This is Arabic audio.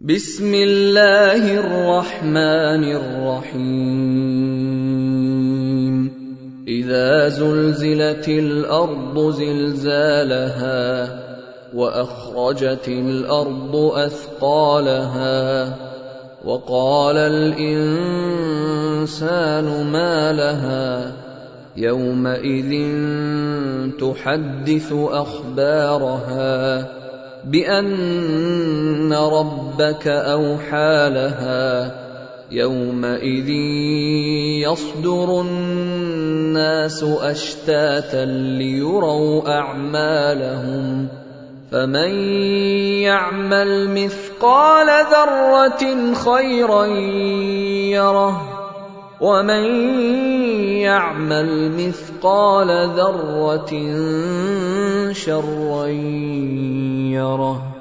بسم الله الرحمن الرحيم. إذا زلزلت الأرض زلزالها وأخرجت الأرض أثقالها وقال الإنسان ما لها يومئذ تحدث أخبارها بأن ربك أوحى لها يومئذ يصدر الناس أشتاتا ليروا أعمالهم فمن يعمل مثقال ذرة خيرا يره ومن يعمل مثقال ذرة شرا يره